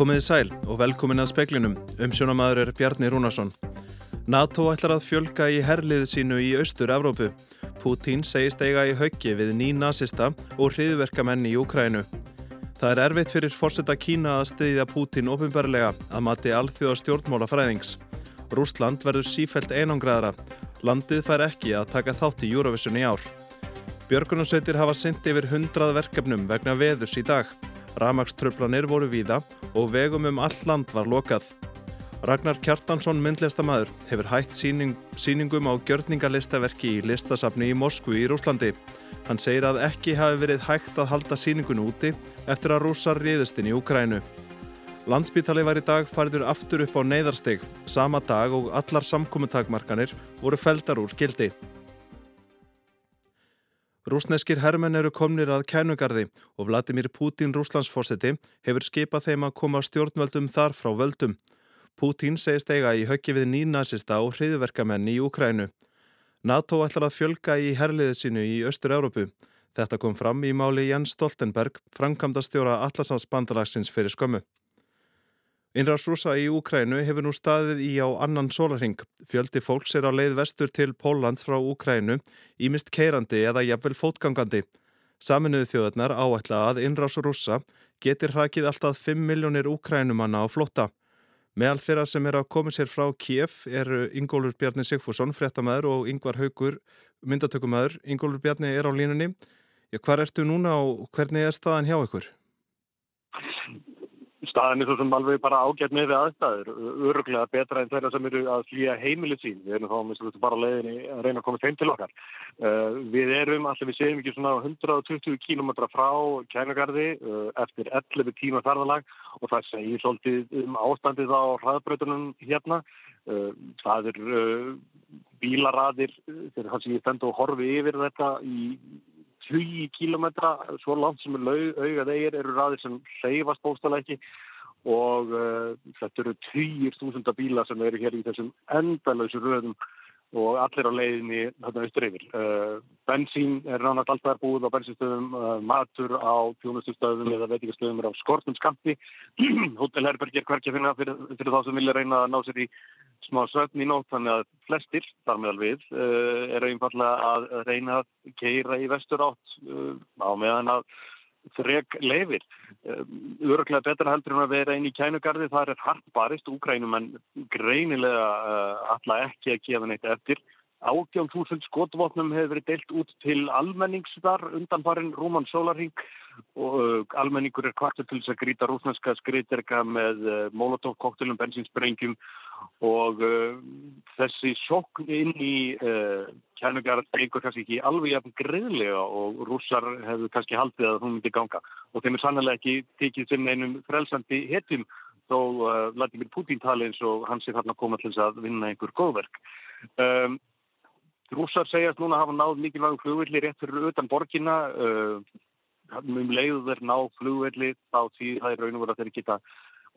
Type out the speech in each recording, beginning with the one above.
Komiði sæl og velkomin að speklinum. Umsjónamaður er Bjarni Rúnarsson. NATO ætlar að fjölga í herlið sínu í Austur-Evrópu. Putin segist eiga í höggi við ný nazista og hriðverkamenn í Ukrænu. Það er erfitt fyrir fórsetta Kína að stiðja Putin ofinbarlega að mati alþjóða stjórnmála fræðings. Rúsland verður sífælt einangraðara. Landið fær ekki að taka þátt í Eurovision í ár. Björgunarsveitir hafa synd yfir hundrað verkefnum vegna veðurs í dag. Ramagströflanir voru víða og vegum um all land var lokað. Ragnar Kjartansson, myndlistamæður, hefur hætt síning, síningum á gjörningalistaverki í listasafni í Moskvu í Rúslandi. Hann segir að ekki hafi verið hægt að halda síningun úti eftir að rúsar riðustinn í Ukrænu. Landsbítali var í dag fariður aftur upp á neyðarsteg, sama dag og allar samkominntakmarkanir voru feldar úr gildi. Rúsneskir hermenn eru komnir að kænugarði og Vladimir Putin rúslandsfórseti hefur skipað þeim að koma stjórnvöldum þar frá völdum. Putin segist eiga í höggi við nýnasista og hriðverkamenn í Ukrænu. NATO ætlar að fjölga í herliðið sínu í Östur-Európu. Þetta kom fram í máli Jens Stoltenberg, framkvæmda stjóra Atlasafsbandalagsins fyrir skömmu. Innræðs rúsa í Úkrænu hefur nú staðið í á annan sólarhing. Fjöldi fólks er á leið vestur til Póllands frá Úkrænu, ímist keirandi eða jafnvel fótgangandi. Saminuðu þjóðarnar áætla að innræðs rúsa getur hrakið alltaf 5 miljónir Úkrænumanna á flotta. Meðal þeirra sem er að koma sér frá Kiev eru Ingólfur Bjarni Sigfússon, fréttamaður og Yngvar Haugur, myndatökumæður. Ingólfur Bjarni er á línunni. Já, hvar ertu núna og hvernig er staðan hjá ykkur? Staðan er svo sem alveg bara ágætt með við aðstæður, öruglega betra en þeirra sem eru að flýja heimilið sín. Við erum þá minnst bara leiðinni að reyna að koma þeim til okkar. Uh, við erum, allir við segjum ekki svona 120 km frá kænugarði uh, eftir 11 tíma ferðalag og það segir svolítið um ástandið á hraðbröðunum hérna. Uh, það er bílaraðir, þegar það sem ég stend og horfi yfir þetta í 20 kílometra svo langt sem er augað eigir eru raðir sem hleyfast bóstala ekki og uh, þetta eru 20.000 bíla sem eru hér í þessum endalösu röðum og allir á leiðinni þarna austur yfir. Uh, bensín er ránast alltaf búið á bensinstöðum, uh, matur á tjónustustöðum eða veitingastöðum er á skortum skampi. Hotelherberg er hverkið finna fyrir, fyrir þá sem vilja reyna að ná sér í smá sögn í nótt, þannig að flestir, þar meðal við, er einfallega að reyna að keira í vestur átt á meðan að þreg leifir. Öruglega betra heldur en að vera inn í kænugarði, þar er hart barist, úkrænum en greinilega uh, alla ekki að gefa neitt eftir. Átján þúsund skotvotnum hefur verið deilt út til almenningsðar undan farin Rúman Sólarhing og uh, almenningur er kvartur til þess að grýta rúsnarska skriterka með uh, molotov koktelum, bensinsprengjum og uh, þessi sokn inn í uh, kærnugarð einhver kannski ekki alveg jafn greiðlega og rússar hefur kannski haldið að hún myndi ganga og þeim er sannlega ekki tekið sem einum frelsandi hetum þó uh, Vladimir Putin tali eins og hans er þarna komað til þess að vinna einhver góðverk. Um, rússar segjast núna hafa náð mikilvægum flugvillir rétt fyrir utan borgina um leiðu þeir ná flugvilli þá því það er raun og verið að þeir geta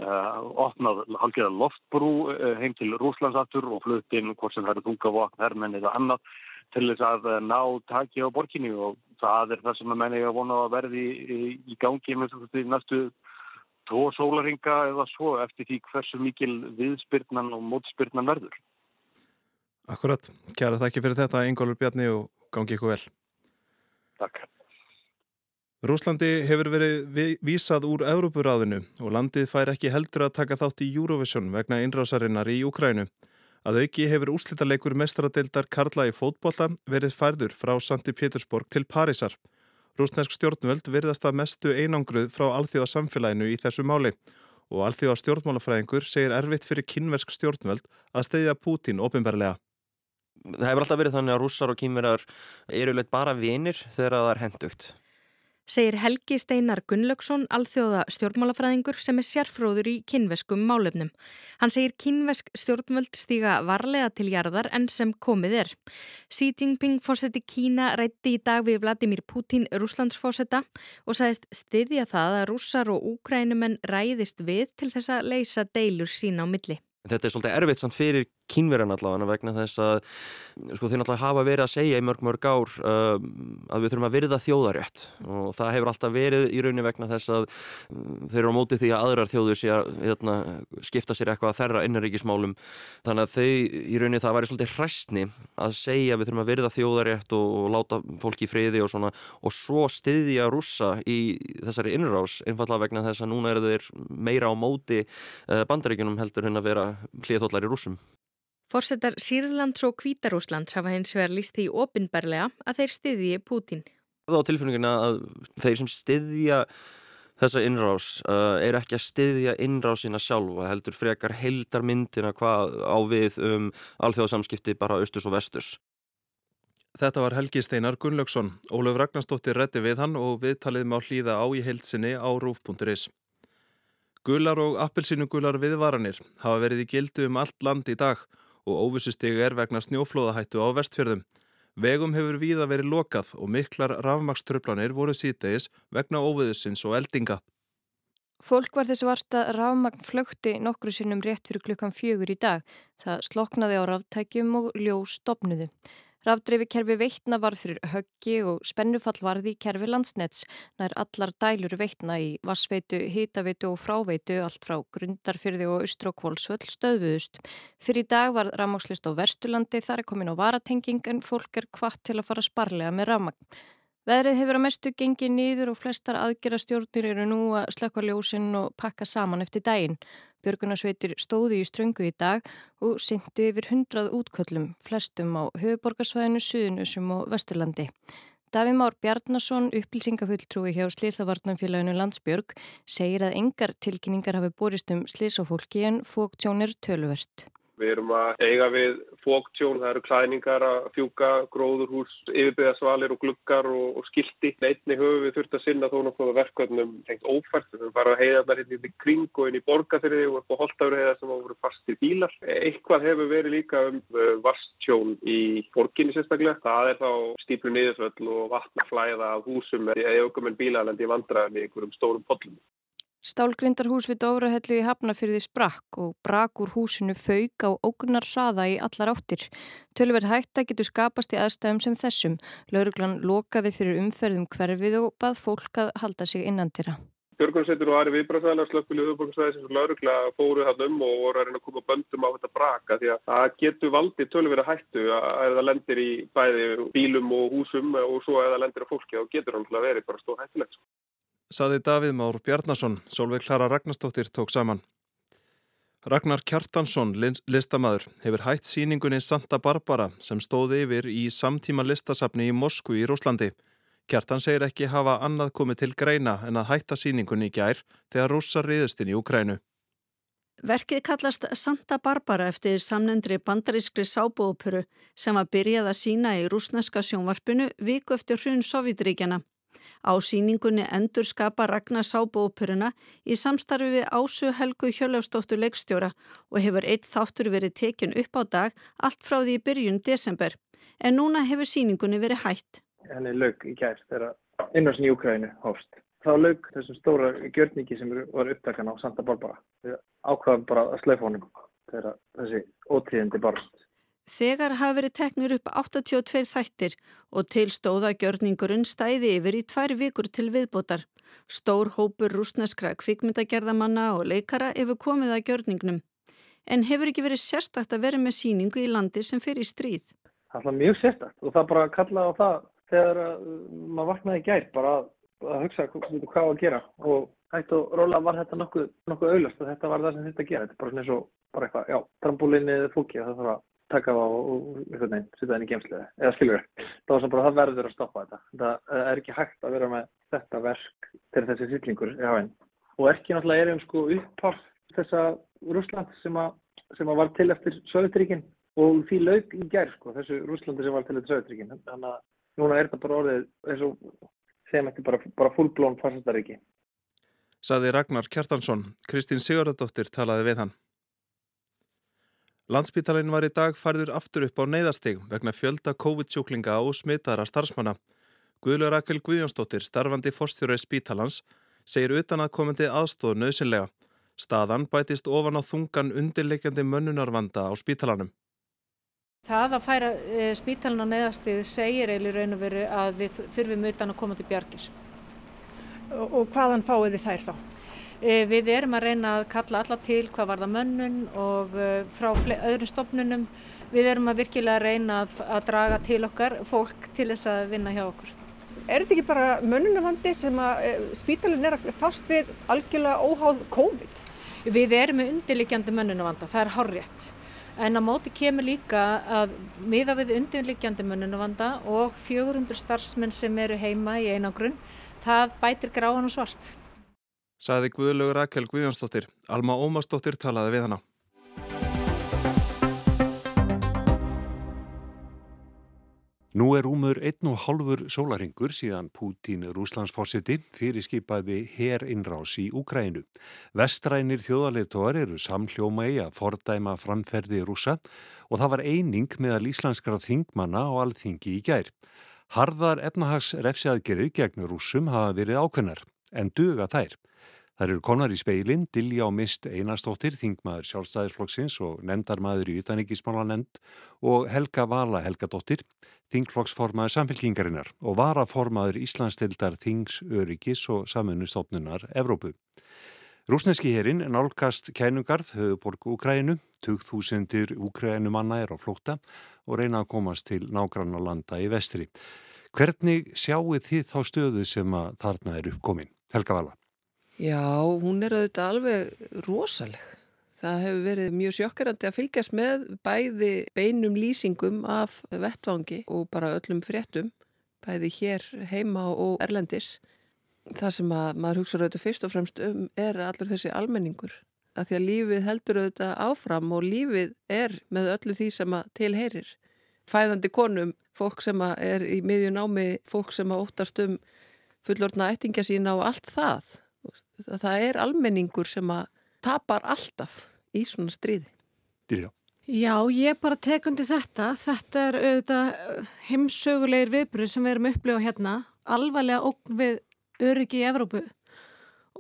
opnað halgiða loftbrú uh, heim til Rúslandsaftur og fluttinn hvort sem það eru þungavokn, herrmenn eða annað til þess að uh, ná taki á borginni og það er það sem að menna ég að vona að verði í, í gangi með því næstu tvo sólaringa eða svo eftir því hversu mikil viðspyrnan og mótspyrnan verður. Akkurat, kæra þakki fyrir þetta Ingólfur Bjarni og gangi ykkur vel. Takk. Rúslandi hefur verið vísað úr Európuráðinu og landið fær ekki heldur að taka þátt í Eurovision vegna innrásarinnar í Ukrænu. Að auki hefur úslítaleikur mestradeildar Karla í fótbolla verið færður frá Santi Pétursborg til Parísar. Rúsnesk stjórnvöld verðast að mestu einangruð frá alþjóða samfélaginu í þessu máli og alþjóða stjórnmálafræðingur segir erfitt fyrir kynversk stjórnvöld að steyðja Pútín ofinbarlega. Það hefur alltaf verið þannig að rússar og kynverjar eru leitt bara vinir þegar það er hendugt segir Helgi Steinar Gunnlaugsson, alþjóða stjórnmálafræðingur sem er sérfróður í kynveskum málefnum. Hann segir kynvesk stjórnvöld stíga varlega til jarðar enn sem komið er. Xi Jinping fórseti Kína rætti í dag við Vladimir Putin Rúslandsfórseta og sagðist styðja það að rússar og úkrænumenn ræðist við til þess að leysa deilur sína á milli. Þetta er svolítið erfitt samt fyrir kínverjan allavega vegna þess að sko, þeir náttúrulega hafa verið að segja í mörg mörg ár um, að við þurfum að virða þjóðarétt. Og það hefur alltaf verið í rauninni vegna þess að um, þeir eru á móti því að aðrar þjóður sé að hérna, skipta sér eitthvað að þerra innaríkismálum þannig að þau í rauninni það væri svolítið hræstni að segja við þurfum að virða þjóðarétt og, og láta fólki í friði og svona. Og svo stiðja rússa í þessari innrás einfallega vegna þess að núna eru þeir meira á móti uh, bandaríkunum heldur Forsetar Sýrlands og Kvítarúslands hafa hins vegar líst því ofinbarlega að þeir styðji Pútín. Það á tilfinningina að þeir sem styðja þessa innrás uh, er ekki að styðja innrásina sjálfa, heldur frekar heldarmyndina hvað á við um alþjóðsamskipti bara austus og vestus. Þetta var Helgi Steinar Gunnlaugsson. Ólaf Ragnarstóttir reddi við hann og viðtalið má hlýða á í heilsinni á rúf.is. Gular og appelsínugular viðvaranir hafa verið í gildu um allt land í dag og óvissustegu er vegna snjóflóðahættu á vestfjörðum. Vegum hefur víða verið lokað og miklar rafmakströflanir voru síðdegis vegna óviðusins og eldinga. Fólk var þess varta rafmagn flögti nokkru sinnum rétt fyrir klukkan fjögur í dag. Það sloknaði á ráftækjum og ljós stopnuðu. Rafdreifikerfi veitna var fyrir höggi og spennufall varði í kerfi landsnets nær allar dælur veitna í vassveitu, hýtaveitu og fráveitu allt frá grundarfyrði og kvólsvöll stöðuðust. Fyrir dag var rafmagslist á Verstulandi þar er komin á varatenging en fólk er hvart til að fara sparlega með rafmagn. Veðrið hefur að mestu gengið nýður og flestar aðgerastjórnir eru nú að slökka ljósinn og pakka saman eftir daginn. Björgunarsveitir stóði í ströngu í dag og syndu yfir hundrað útköllum, flestum á höfuborgarsvæðinu, Suðunusum og Vesturlandi. Daví Már Bjarnason, upplýsingafulltrúi hjá Slisavarnanfélaginu Landsbjörg, segir að engar tilkynningar hafi borist um slisafólki en fóktjónir töluvert. Við erum að eiga við fóktjón, það eru klæningar að fjúka, gróðurhús, yfirbyggðasvalir og gluggar og, og skildi. Neitni höfum við þurft að sinna þó nokkuð verkvöldnum tengt ófært. Við erum bara að heiða þar hérna í kring og inn í borgarfyrði og upp á holtafriða sem voru fastir bílar. Eitthvað hefur verið líka um uh, vastjón í borginni sérstaklega. Það er þá stíplu niðurföll og vatnaflæða af húsum eða aukumenn bílalandi vandraðan í einhverjum stórum pollum. Stálgrindarhús við Dórahellu í Hafnafyrði sprakk og brak úr húsinu fauk á ógunnar hraða í allar áttir. Tölverð hætta getur skapast í aðstæðum sem þessum. Lauruglan lokaði fyrir umferðum hverfið og bað fólk að halda sig innan það. Björgunsveitur og aðri viðbræðsæðilega slökkvilið auðvöggsvæði sem laurugla fóru hann um og voru að reyna að koma böndum á þetta braka því að það getur valdi tölverið hættu að það lendir í bæði bílum og húsum og svo að það lendir á fólki og getur hann verið bara stóð hættulegt saði Davíð Már Bjarnason, Solveig Klara Ragnarstóttir tók saman. Ragnar Kjartansson, listamæður, hefur hætt síningunni Santa Barbara sem stóði yfir í samtíma listasafni í Moskvu í Rúslandi. Kjartan segir ekki hafa annað komið til greina en að hætta síningunni í gær þegar rússar riðustinn í Ukrænu. Verkið kallast Santa Barbara eftir samnendri bandarískri sábóopuru sem var byrjað að sína í rúsneska sjónvarpinu viku eftir hrun Sovjetríkjana. Á síningunni endur skapa Ragnar Sábóperuna í samstarfi við Ásu Helgu Hjörlefsdóttur leikstjóra og hefur eitt þáttur verið tekin upp á dag allt frá því í byrjun desember. En núna hefur síningunni verið hætt. Henni lög í gæst þegar innvarsin í Ukrænu hófst. Þá lög þessum stóra gjörningi sem var uppdagan á Santa Barbara. Við ákvaðum bara að slöfa honum þegar þessi ótíðindi barst. Þegar hafa verið teknir upp 82 þættir og til stóðagjörningurinn stæði yfir í tvær vikur til viðbótar. Stór hópur rúsneskra kvikmyndagerðamanna og leikara hefur komið að gjörningnum. En hefur ekki verið sérstakt að vera með síningu í landi sem fyrir stríð? Það er mjög sérstakt og það bara kallaði á það þegar uh, maður vaknaði gæt bara að, að hugsa hvað að gera og hægt og róla var þetta nokkuð, nokkuð auðlast og þetta var það sem þetta gera. Þetta er bara svona eins og bara eitthvað, já, trampolínið fóki og það þarf að taka það og setja það inn í gemsliði eða skilur það var sem bara það verður að stoppa þetta. Það er ekki hægt að vera með þetta verk til þessi sýtlingur og ekki náttúrulega er einn sko upphátt þessa Rúsland sem að, sem að var til eftir Sovjetríkin og því laug í gerð sko þessu Rúslandi sem var til eftir Sovjetríkin þannig að núna er þetta bara orðið eins og sem eftir bara, bara fullblón farsastaríki Saði Ragnar Kjartansson. Kristín Sigurðardóttir talaði við hann Landspítalinn var í dag farður aftur upp á neyðastig vegna fjölda COVID-sjúklinga og smittara starfsmanna. Guðlur Rakel Guðjónsdóttir, starfandi fórstjóra í spítalans, segir utan að komandi aðstóð nöðsynlega. Staðan bætist ofan á þungan undirleikjandi mönnunarvanda á spítalanum. Það að færa e, spítalan á neðastið segir eiginlega raun og veru að við þurfum utan að koma til bjargir. Og hvaðan fáið þið þær þá? E, við erum að reyna að kalla alla til hvað var það mönnun og e, frá öðrum stopnunum. Við erum að virkilega reyna að, að draga til okkar fólk til þess að vinna hjá okkur. Er þetta ekki bara mönnunavandi sem að spítalinn er að fást við algjörlega óháð COVID? Við erum með undirlikjandi mönnunavanda, það er horrið. En á móti kemur líka að miða við undirlikjandi mönnunavanda og 400 starfsmenn sem eru heima í einagrunn, það bætir gráan og svart. Saði Guðlaugur Rakel Guðjónsdóttir. Alma Ómarsdóttir talaði við hana. Nú er úmur einn og halfur sólaringur síðan Pútín Rúslandsforsiti fyrirskipaði her innrás í Úkrænu. Vestrænir þjóðarleitóar eru samhljóma í að fordæma framferði rúsa og það var eining meðal íslenskara þingmanna og alþingi í gær. Harðar efnahags refsiaðgerir gegn rúsum hafa verið ákveðnar en duga þær. Það eru konar í speilin, og Mist Einarstóttir, þingmaður sjálfstæðisflokksins og nendarmaður í utanengismálanemnd og Helga Vala Helgadóttir, þingflokksformaður samfélkingarinnar og varaformaður Íslandstildar Þings, Öryggis og Samunustofnunar Evrópu. Rúsneski herin nálgast kænugarð höfuborg Úkrænu, 2000 Úkrænumanna er á flóta og reyna að komast til nágranna landa í vestri. Hvernig sjáu þið þá stöðu sem að þarna er uppkomin? Helga Vala. Já, hún er auðvitað alveg rosaleg. Það hefur verið mjög sjokkarandi að fylgjast með bæði beinum lýsingum af vettvangi og bara öllum fréttum, bæði hér heima og erlendis. Það sem að maður hugsa auðvitað fyrst og fremst um er allur þessi almenningur. Það því að lífið heldur auðvitað áfram og lífið er með öllu því sem að tilheyrir. Fæðandi konum, fólk sem er í miðjun ámi, fólk sem að óttast um fullorna ættinga sína og allt það það er almenningur sem að tapar alltaf í svona stríði. Dýrjá. Já, ég bara tekundi þetta. Þetta er auðvitað uh, heimsögulegir viðbröð sem við erum upplifað hérna. Alvarlega ógn við öryggi í Evrópu.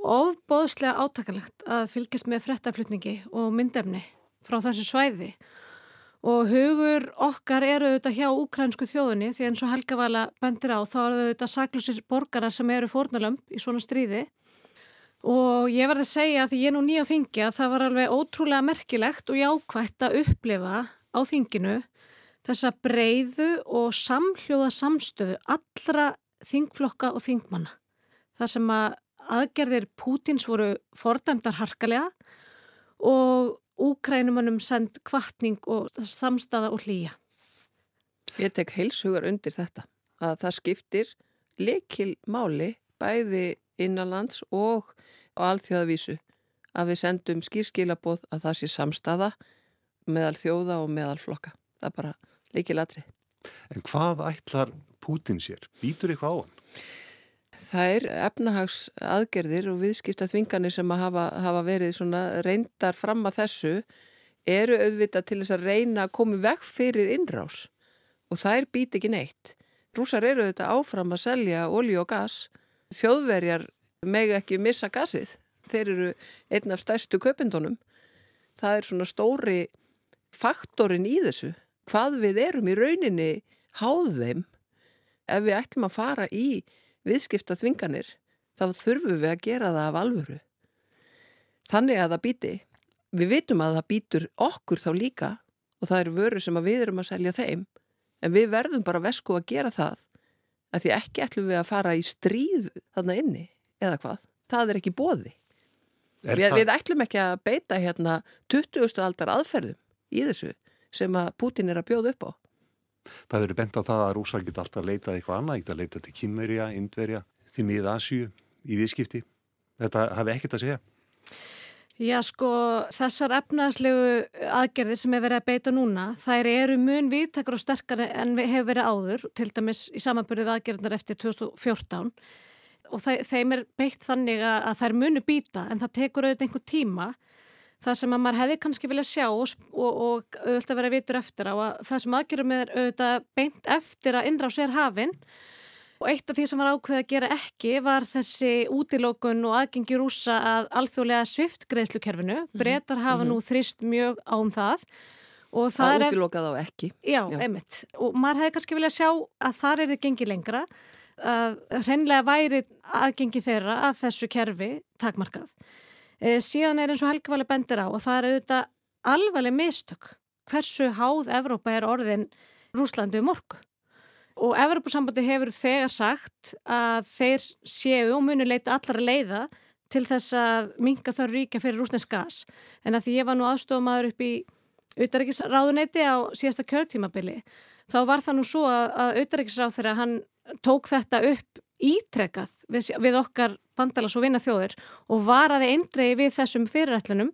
Ofbóðslega átakalegt að fylgjast með frettaflutningi og myndefni frá þessu svæði. Og hugur okkar eru auðvitað hjá úkrænsku þjóðunni því eins og Helga Vala bendir á þá eru auðvitað saklusir borgarar sem eru fórnalömp í svona stríði Og ég verði að segja að því ég nú nýja á þingi að það var alveg ótrúlega merkilegt og jákvægt að upplifa á þinginu þessa breyðu og samhljóða samstöðu allra þingflokka og þingmanna. Það sem að aðgerðir Pútins voru fordæmdar harkalega og úkrænumannum send kvartning og samstaða og hlýja. Ég tek heilsugar undir þetta að það skiptir lekil máli bæði innanlands og á alþjóðavísu að við sendum skýrskilabóð að það sé samstaða meðal þjóða og meðal flokka. Það er bara líkið latrið. En hvað ætlar Pútin sér? Býtur eitthvað á hann? Það er efnahags aðgerðir og viðskipta þvinganir sem að hafa, hafa verið reyndar fram að þessu eru auðvitað til þess að reyna að koma vekk fyrir innrás og það er být ekki neitt. Rúsar eru auðvitað áfram að selja olí og gas. Þjóðverjar megu ekki missa gasið. Þeir eru einn af stærstu köpindunum. Það er svona stóri faktorin í þessu. Hvað við erum í rauninni háð þeim ef við ætlum að fara í viðskipta þvinganir þá þurfum við að gera það af alvöru. Þannig að það býti. Við vitum að það býtur okkur þá líka og það eru vöru sem við erum að selja þeim en við verðum bara vesku að gera það að því ekki ætlum við að fara í stríð þarna inni eða hvað. Það er ekki bóði. Við, við ætlum ekki að beita hérna 20. aldar aðferðum í þessu sem að Putin er að bjóða upp á. Það verður bent á það að Rúsar geta alltaf leitað eitthvað annað, geta leitað til Kynverja, Indverja, til miða Asju í viðskipti. Þetta hafi ekkert að segja. Já sko þessar efnaðslegu aðgerðir sem hefur verið að beita núna þær eru mun viðtakar og sterkar en hefur verið áður til dæmis í samanbyrðið aðgerðnar eftir 2014 og þeim er beitt þannig að þær munu býta en það tekur auðvitað einhver tíma. Það sem að maður hefði kannski vilja sjá og, og, og auðvitað vera vitur eftir á að það sem aðgjörum er auðvitað beint eftir að innrá sér hafinn Og eitt af því sem var ákveð að gera ekki var þessi útilókun og aðgengi rúsa að alþjóðlega svift greiðslukerfinu. Mm -hmm. Bretar hafa mm -hmm. nú þrist mjög á um það. Það, það útilókað á ekki. Já, Já, einmitt. Og maður hefði kannski viljað sjá að þar er þið gengið lengra. Að hreinlega væri aðgengi þeirra að þessu kerfi takmarkað. E, síðan er eins og Helgvali bendir á og það er auðvitað alveg mistök. Hversu háð Evrópa er orðin Rúslandi um orku? Og Evropasambandi hefur þegar sagt að þeir séu og muni leita allar að leiða til þess að minga þar ríkja fyrir rúsnesk gas. En að því ég var nú aðstofamaður upp í auðaríkisráðuneyti á síðasta kjörtímabili þá var það nú svo að auðaríkisráð þegar hann tók þetta upp ítrekað við, við okkar bandalas og vinnaþjóður og var að eindrei við þessum fyrirætlunum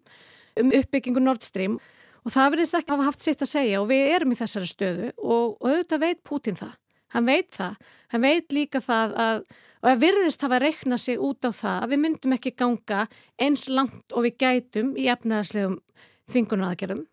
um uppbyggingu Nord Stream. Og það verðist ekki að hafa haft sitt að segja og við erum í þessari stöðu og, og auðvitað veit Putin það Hann veit það. Hann veit líka það að, og að virðist hafa reiknað sig út á það að við myndum ekki ganga eins langt og við gætum í efnaðarslegum þingunaðagerðum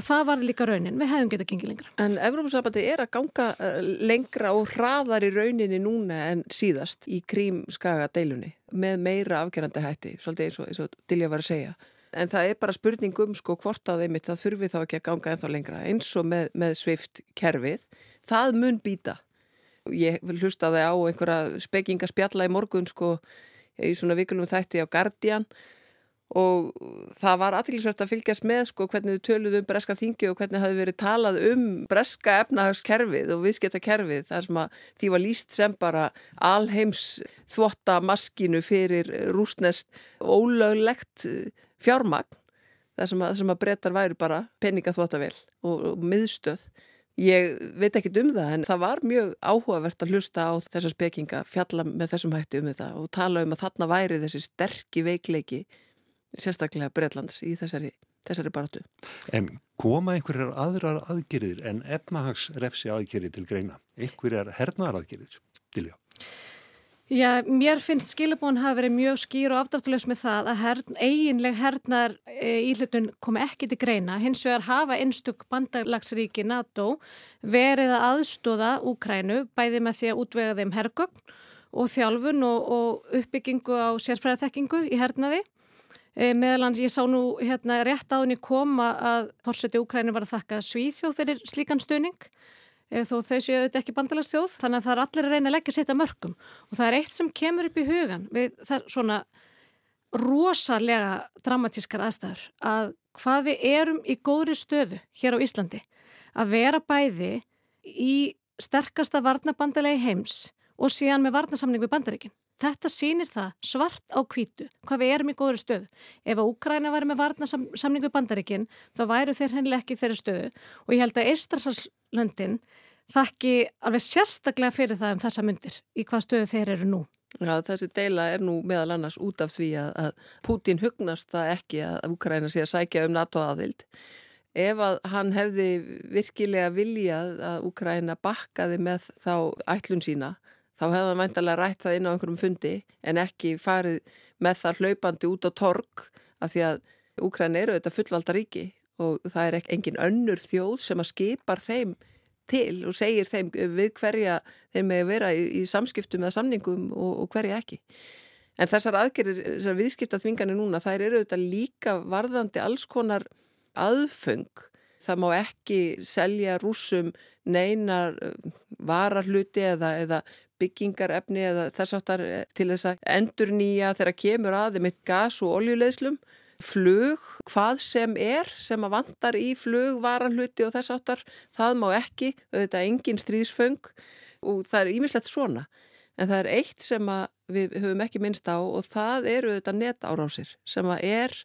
og það var líka raunin. Við hefum getað gengið lengra. En Evrópussabandi er að ganga eh, lengra og hraðar í rauninni núna en síðast í krímskaga deilunni með meira afgerandi hætti, svolítið eins og, og Dilja var að segja. En það er bara spurning um sko hvort að einmitt það þurfi þá ekki að ganga ennþá lengra eins og með, með svift kerfið það mun býta. Ég vil hlusta það á einhverja spekingaspjalla í morgun sko í svona vikulum þætti á Guardian og það var aðtilsvært að fylgjast með sko hvernig þau töluðu um breska þingi og hvernig hafi verið talað um breska efnahagskerfið og viðskiptakerfið þar sem að því var líst sem bara alheims þvottamaskinu fyrir rúsnest ólöglegt fjármagn þar sem að, að brettar væri bara peningaþvottavel og, og miðstöð Ég veit ekki um það en það var mjög áhugavert að hlusta á þessar spekinga, fjalla með þessum hætti um þetta og tala um að þarna væri þessi sterkki veikleiki, sérstaklega Breitlands í þessari, þessari baratu. En koma einhverjar aðrar aðgerðir en efnahagsrefsi aðgerðir til greina? Einhverjar hernaðar aðgerðir? Dilja. Já, mér finnst skilabón hafa verið mjög skýr og afdráttulegs með það að hern, eiginleg hernar e, íhlutun komi ekki til greina. Hins vegar hafa einstök bandalagsríki NATO verið að aðstóða Úkrænu bæði með því að útvega þeim hergögn og þjálfun og, og uppbyggingu á sérfræðathekkingu í hernaði. E, meðalans ég sá nú hérna rétt á henni koma að fórseti Úkrænu var að þakka Svíþjóð fyrir slíkan stöning þó þau séu þetta ekki bandalastjóð þannig að það er allir að reyna að leggja setja mörgum og það er eitt sem kemur upp í hugan við það er svona rosalega dramatískar aðstæður að hvað við erum í góðri stöðu hér á Íslandi að vera bæði í sterkasta varnabandalegi heims og síðan með varnasamning við bandaríkinn Þetta sýnir það svart á kvítu hvað við erum í góður stöðu. Ef að Úkræna væri með varnasamning við bandaríkinn þá væru þeir hennileg ekki þeirri stöðu. Og ég held að Eistrasarslöndin þakki alveg sérstaklega fyrir það um þessa myndir í hvað stöðu þeir eru nú. Já, þessi deila er nú meðal annars út af því að, að Putin hugnast það ekki að Ukraina sé að sækja um NATO aðild. Ef að hann hefði virkilega viljað að Ukraina bakkaði með þá ætlun sína, þá hefði hann væntalega rætt það inn á einhverjum fundi en ekki farið með það hlaupandi út á tork af því að Ukraina eru þetta fullvalda ríki og það er ekki engin önnur þjóð sem að skipar þeim til og segir þeim við hverja þeim með að vera í, í samskiptum eða samningum og, og hverja ekki. En þessar aðgerðir, þessar viðskiptaþvinganir núna, þær eru auðvitað líka varðandi alls konar aðföng. Það má ekki selja rúsum neinar eh, vararluti eða, eða byggingarefni eða þess aftar eh, til þess að endur nýja þegar kemur aðeins mitt gas og oljuleiðslum flug, hvað sem er sem að vandar í flug, varanluti og þess áttar, það má ekki auðvitað engin stríðsföng og það er ímislegt svona. En það er eitt sem við höfum ekki minnst á og það eru auðvitað netárásir sem að er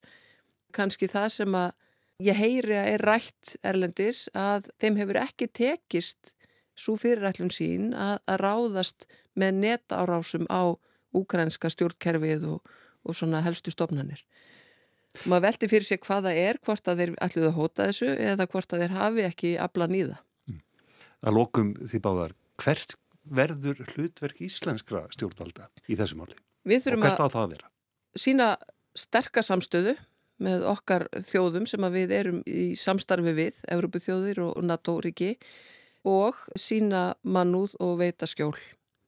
kannski það sem að ég heyri að er rætt erlendis að þeim hefur ekki tekist svo fyrirætlun sín að, að ráðast með netárásum á úkrænska stjórnkerfið og, og svona helstu stofnanir maður veldi fyrir sig hvaða er hvort að þeir ætluðu að hóta þessu eða hvort að þeir hafi ekki aflan í það mm. Að lokum því báðar hvert verður hlutverk íslenskra stjórnvalda í þessu máli? á það að? Sína sterkasamstöðu með okkar þjóðum sem við erum í samstarfi við, Európu þjóðir og NATO-ríki og sína mannúð og veita skjól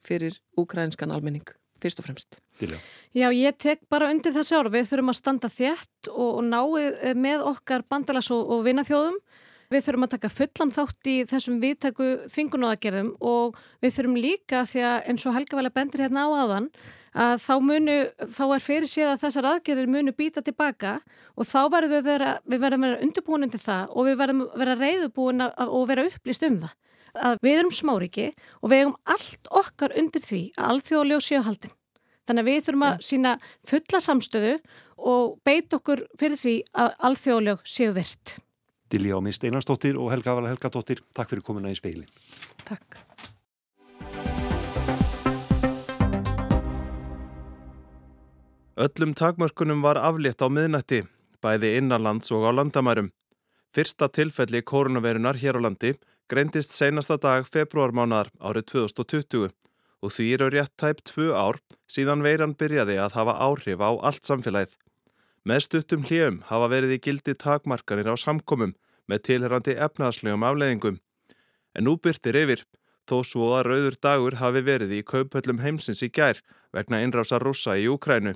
fyrir úkrænskan almenning, fyrst og fremst. Dilja. Já, ég tek bara undir þessi ára. Við þurfum að standa þétt og, og náið með okkar bandalags og, og vinnaþjóðum. Við þurfum að taka fullan þátt í þessum viðtæku þvingunóðagerðum og við þurfum líka því að eins og Helga vel að bendir hérna á aðan að þá, munu, þá er fyrir séð að þessar aðgerðir munu býta tilbaka og þá verðum við vera, við verðum vera undirbúin til það og við verðum vera reyðubúin og vera upplýst um það. Að við erum smáriki og við hefum allt okkar undir því að alþjóðlega séu haldin. Þannig að við þurfum að sína fulla samstöðu og beit okkur fyrir því að alþjóðlega séu virt. Dilja á minn Steinarsdóttir og Helga Vala Helgadóttir, takk fyrir komuna í speilin. Takk. Öllum takmörkunum var aflétt á miðnætti, bæði innanlands og á landamærum. Fyrsta tilfelli koronavirunar hér á landi greindist seinasta dag februarmánar árið 2020 og því eru rétt tæp tvö ár síðan veiran byrjaði að hafa áhrif á allt samfélagið. Með stuttum hljum hafa verið í gildi takmarkanir á samkomum með tilherrandi efnaðslegum afleðingum. En nú byrtir yfir, þó svo að rauður dagur hafi verið í kaupöllum heimsins í gær vegna innrása rúsa í Úkrænu.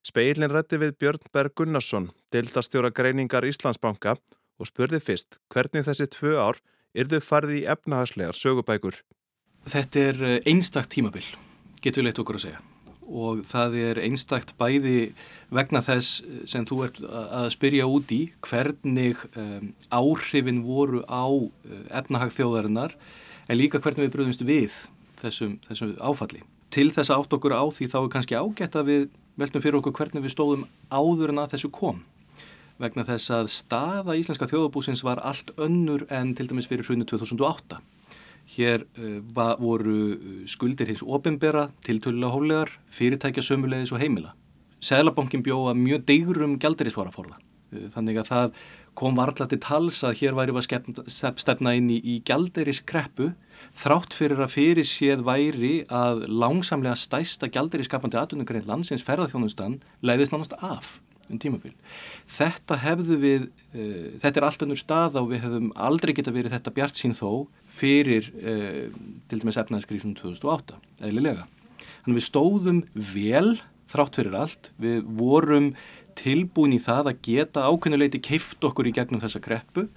Speilin rætti við Björn Berg Gunnarsson, deildastjóra greiningar Íslandsbanka og spurði fyrst hvernig þessi tvö ár yrðu farið í efnahagslegar sögubækur. Þetta er eh, einstakt tímabil, getur leitt okkur að segja og það er einstakt bæði vegna þess sem þú ert að spyrja út í hvernig um, áhrifin voru á uh, efnahag þjóðarinnar en líka hvernig við bröðumst við þessum, þessum áfalli. Til þess að átt okkur á því þá er kannski ágætt að við veltum fyrir okkur hvernig við stóðum áður en að þessu kom vegna þess að staða íslenska þjóðabúsins var allt önnur en til dæmis fyrir hrunu 2008. Hér uh, voru skuldir hins ofinbera, tiltölulega hólegar, fyrirtækja sömulegis og heimila. Sælabankin bjóða mjög degrum gældirisvaraforða. Uh, þannig að það kom varðla til tals að hér væri að stefna inn í, í gældiriskreppu þrátt fyrir að fyrir séð væri að langsamlega stæsta gældirískapandi atvinnugrein landsins ferðarþjónustan leiðist nánast af um tímabil. Þetta hefðu við, uh, þetta er allt önnur stað og við hefðum aldrei geta verið þetta bjart sín þó fyrir uh, til dæmis efnaðskrísunum 2008, eðlilega. Þannig við stóðum vel þrátt fyrir allt, við vorum tilbúin í það að geta ákveðnuleiti keift okkur í gegnum þessa kreppu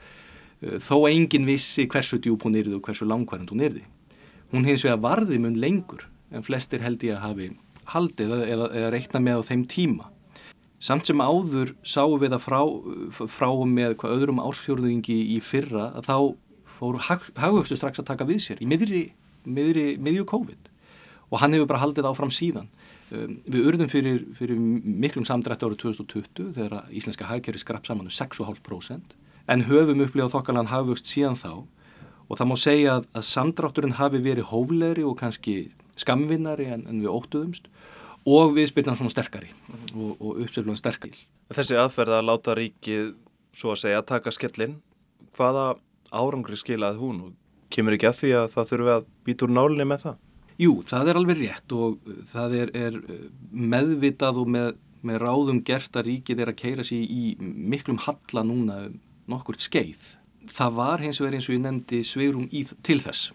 Eh, þó engin vissi hversu djúb hún yrði og hversu langvarand hún yrði. Hún hins vegar varði mun lengur en flestir held ég að hafi haldið eða, eða reikna með á þeim tíma. Samt sem áður sáum við að frá, frá með hvað öðrum ásfjörðingi í fyrra að þá fór hagvöxtu strax að taka við sér í miðri, miðri, miðju COVID. Og hann hefur bara haldið áfram síðan. Um, við urðum fyrir, fyrir miklum samdrætti árið 2020 þegar íslenska hagkerri skrapp saman um 6,5% en höfum upplifað þokkalan hafugst síðan þá. Og það má segja að, að samdrátturinn hafi verið hóflegri og kannski skamvinnari en, en við óttuðumst. og við spyrnum svona sterkari og, og uppsefluðan sterkari. Þessi aðferð að láta ríkið svo að segja að taka skellin, hvaða árangri skilaði hún og kemur ekki að því að það þurfi að býta úr nálinni með það? Jú, það er alveg rétt og það er, er meðvitað og með, með ráðum gert að ríkið er að keira sér í miklum halla núna um nokkurt skeið. Það var hins vegar eins og ég nefndi sveirum í, til þess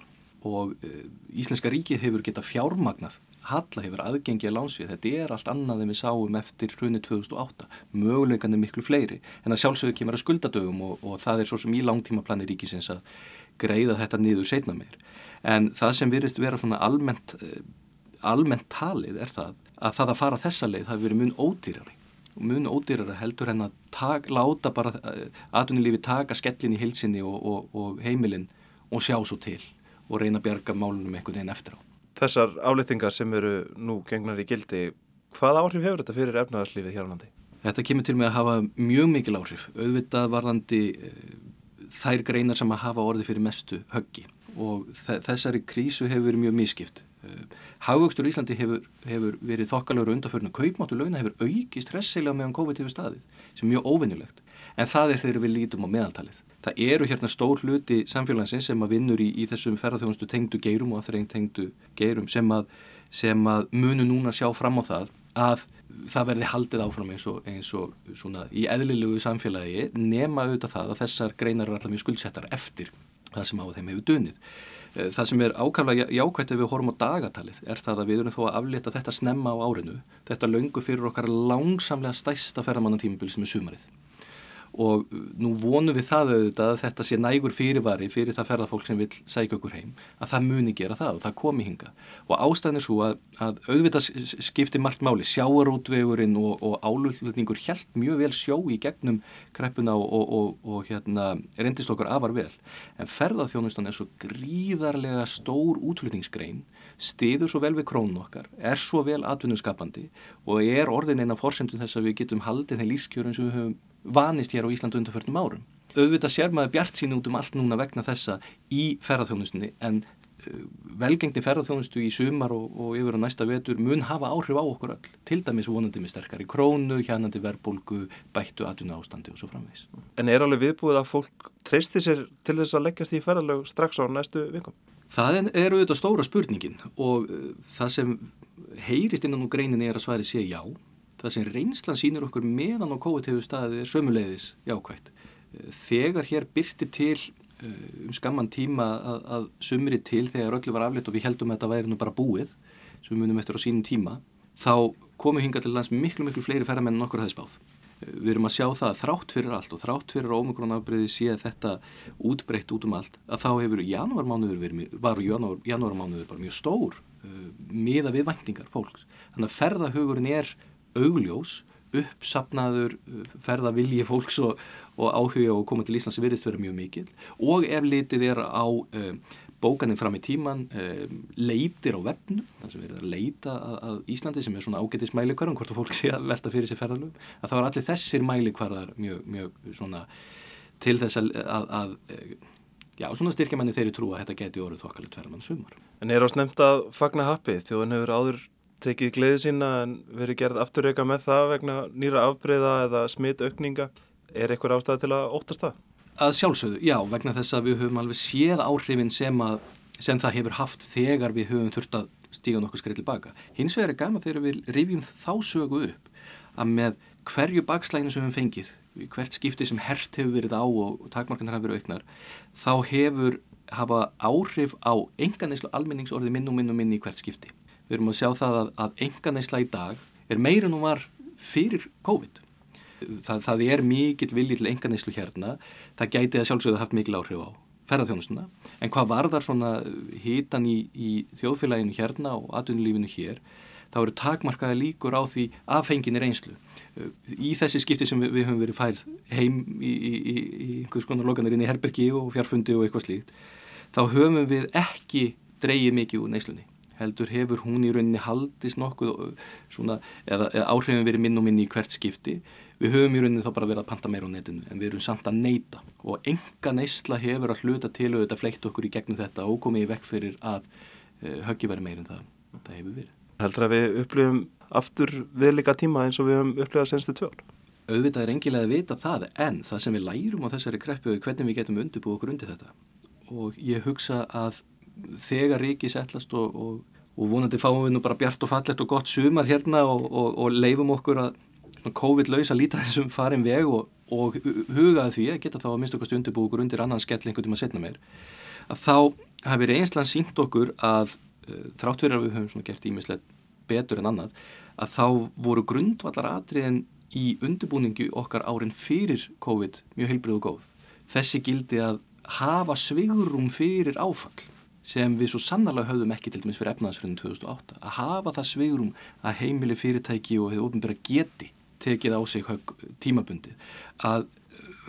og uh, Íslenska ríkið hefur geta fjármagnað, Halla hefur aðgengið lánsvið, þetta er allt annað en við sáum eftir hrunni 2008, möguleikandi miklu fleiri en að sjálfsögur kemur að skuldadögum og, og það er svo sem í langtímaplani ríkisins að greiða þetta niður setna meir. En það sem virðist vera svona almennt, uh, almennt talið er það að það að fara þessa leið hafi verið mun ódýrari mun ódýrara heldur en að tak, láta bara eh, atvinnulífi taka skellin í hilsinni og, og, og heimilin og sjá svo til og reyna að bjarga málunum einhvern veginn eftir á. Þessar áleitingar sem eru nú gengnar í gildi, hvað áhrif hefur þetta fyrir efnaðarslífið hér á landi? Þetta kemur til með að hafa mjög mikil áhrif, auðvitað varðandi e, þær greinar sem að hafa orði fyrir mestu höggi og þessari krísu hefur verið mjög miskipt. Eh, Hagvöxtur í Íslandi hefur, hefur verið þokkalögur undarförinu. Kaupmáttu launa hefur aukist hressilega meðan COVID hefur staðið, sem er mjög óvinnulegt. En það er þegar við lítum á meðaltalið. Það eru hérna stór hluti samfélagsins sem að vinnur í, í þessum ferðarþjónustu tengdu geirum og aðþreying tengdu geirum sem að, sem að munu núna sjá fram á það að það verði haldið áfram eins og, eins og svona í eðlilegu samfélagi nema auðvitað það að þessar greinar er alltaf mjög skuldsettar eftir það sem á þeim hefur dunið. Eh, það sem er ákvæmlega jákvæmt ef við horfum á dagatalið er það að við erum þó að aflita þetta snemma á árinu. Þetta löngu fyrir okkar langsamlega stæsta ferramannatímabil sem er sumarið og nú vonum við það auðvitað að þetta sé nægur fyrirvari fyrir það ferðarfólk sem vil sækja okkur heim að það muni gera það og það komi hinga og ástæðin er svo að, að auðvitað skipti margt máli. Sjáarútvegurinn og, og álutningur helt mjög vel sjó í gegnum kreppuna og, og, og hérna reyndist okkur afar vel. En ferðarþjónustan er svo gríðarlega stór útflutningsgrein stiður svo vel við krónun okkar, er svo vel atvinnuskapandi og er orðin eina fórsendun þess að við getum haldið þeim lífskjörun sem við höfum vanist hér á Íslandu undarförnum árum. Auðvitað sér maður bjart sín út um allt núna vegna þessa í ferðarþjónustunni en uh, velgengni ferðarþjónustu í sumar og, og yfir á næsta vetur mun hafa áhrif á okkur öll, til dæmis vonandi með sterkari krónu, hjanandi verbulgu, bættu atvinna ástandi og svo framvegs. En er alveg viðbúið að fólk treysti sér til þess að leggjast í ferðarlög strax á næstu vikum? Það er auðvitað stóra spurningin og uh, það sem heyrist innan úr greinin er að sværi sé já það sem reynslan sínur okkur meðan á COVID hefur staðið er sömuleiðis jákvægt. Þegar hér byrti til eh, um skamman tíma að, að sumri til þegar öllu var afleitt og við heldum að þetta væri nú bara búið sem við munum eftir á sínum tíma þá komu hinga til lands miklu miklu fleiri ferramenn en okkur hefði spáð. Við erum að sjá það að þrátt fyrir allt og þrátt fyrir ómikronafbreyði sé þetta útbreytt út um allt að þá hefur janúarmánuður verið, var janúarmánuður bara mjög stór uh, miða við væntingar fólks. Þannig að ferðahugurinn er augljós uppsapnaður uh, ferða vilji fólks og, og áhuga og koma til Íslands sem verðist vera mjög mikil og ef litið er á um, bókaninn fram í tíman um, leitir á vefnu þar sem verður að leita að, Íslandi sem er svona ágætis mælikvarðan hvort að fólk sé að velta fyrir sér ferðalög að það var allir þessir mælikvarðar mjög, mjög svona til þess að, að, að já, svona styrkja manni þeirri trú að þetta geti orðið þokkalegt ferðamann sumar. En er á snemt að fagna happið þjóðan hefur áður tekið gleði sína en verið gerð afturreika með það vegna nýra afbreyða eða smitaukninga. Er eitthvað ástæði til að óttast það? Að sjálfsögðu, já, vegna þess að við höfum alveg séð áhrifin sem, að, sem það hefur haft þegar við höfum þurft að stíga nokkuð skreið tilbaka. Hins vegar er gama þegar við rifjum þá sögu upp að með hverju bakslæginu sem við fengið, hvert skipti sem hert hefur verið á og takmarkanar hafa verið auknar, þá hefur hafa áhrif á enganislu almenningsorði minn og minn og minn í hvert skipti við erum að sjá það að, að enganeysla í dag er meira hún var fyrir COVID. Það, það er mikill viljið til enganeyslu hérna, það gæti að sjálfsögða haft mikil áhrif á ferðarþjónustuna, en hvað varðar svona hitan í, í þjóðfélaginu hérna og atvinnulífinu hér, þá eru takmarkaði líkur á því aðfenginir einslu. Í þessi skipti sem við, við höfum verið færð heim í, í, í einhvers konar lokanar inn í herbergi og fjarfundi og eitthvað slíkt, þá höfum við ekki dreyið mikið úr neyslunni. Heldur hefur hún í rauninni haldist nokkuð svona, eða, eða áhrifin verið minn og minn í hvert skipti við höfum í rauninni þá bara verið að panta meira á netinu en við erum samt að neyta og enga neysla hefur að hluta til og þetta fleitt okkur í gegnum þetta og komið í vekk fyrir að uh, höggi verið meira en það, það hefur verið. Heldur að við upplifum aftur viðlika tíma eins og við höfum upplifað senstu tvör Auðvitað er engilega að vita það en það sem við lærum á þessari kreppu er hvernig við getum undirbúið okkur undir þetta. Og ég hugsa að þegar ríki settlast og, og, og vonandi fáum við nú bara bjart og fallett og gott sumar hérna og, og leifum okkur að COVID-laus að líta þessum farin veg og hugaði því að geta þá að mista okkur stundubúkur undir annan skell einhvern tíma setna meir að þá hafi reynslan sínt okkur að þrátt fyrir að við höfum gert ímislegt betur en annað að þá voru grundvallar atriðin í undirbúningu okkar árin fyrir COVID mjög heilbrið og góð. Þessi gildi að hafa svigurum fyrir áfall sem við svo sannarlega höfðum ekki til dæmis fyrir efnaðsfjörðin 2008 að hafa það sveigurum að heimili fyrirtæki og hefur ofnbæra geti tekið á sig tímabundið. Að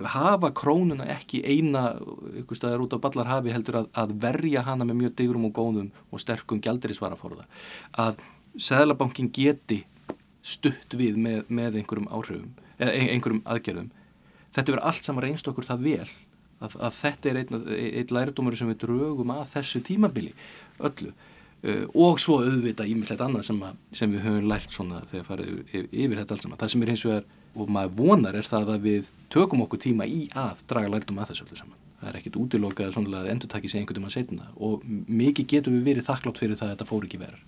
hafa krónuna ekki eina ykkur staðar út á ballarhafi heldur að, að verja hana með mjög digrum og góðum og sterkum gældirisvaraforða að Sæðlabankin geti stutt við með, með einhverjum áhrifum eða einhverjum aðgerðum. Þetta verður allt saman reynst okkur það vel að, að þetta er einn, einn lærdómur sem við draugum að þessu tímabili öllu og svo auðvita ímislegt annað sem, að, sem við höfum lært svona þegar farið yfir, yfir þetta alls saman. Það sem er hins vegar og maður vonar er það að við tökum okkur tíma í að draga lærdóm að þessu öllu saman. Það er ekkit útilokað að endur takja sig einhvern veginn að setna og mikið getum við verið þakklátt fyrir það að þetta fór ekki verið.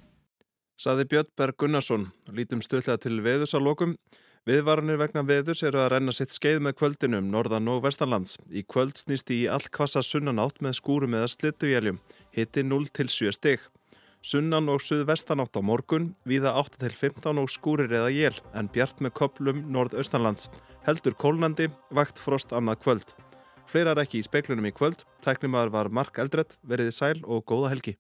Saði Björn Berg Gunnarsson, lítum stöðlega til veðusalokum. Viðvaranir vegna veðurs eru að renna sitt skeið með kvöldinum norðan og vestanlands. Í kvöld snýst í allkvassa sunnanátt með skúrum eða slittugjæljum. Hitti 0 til 7 stygg. Sunnan og suðvestanátt á morgun, viða 8 til 15 og skúrir eða jél, en bjart með koplum norðaustanlands. Heldur kólnandi, vakt frost annað kvöld. Fleirar ekki í speiklunum í kvöld. Tæknimaður var Mark Eldredd, veriði sæl og góða helgi.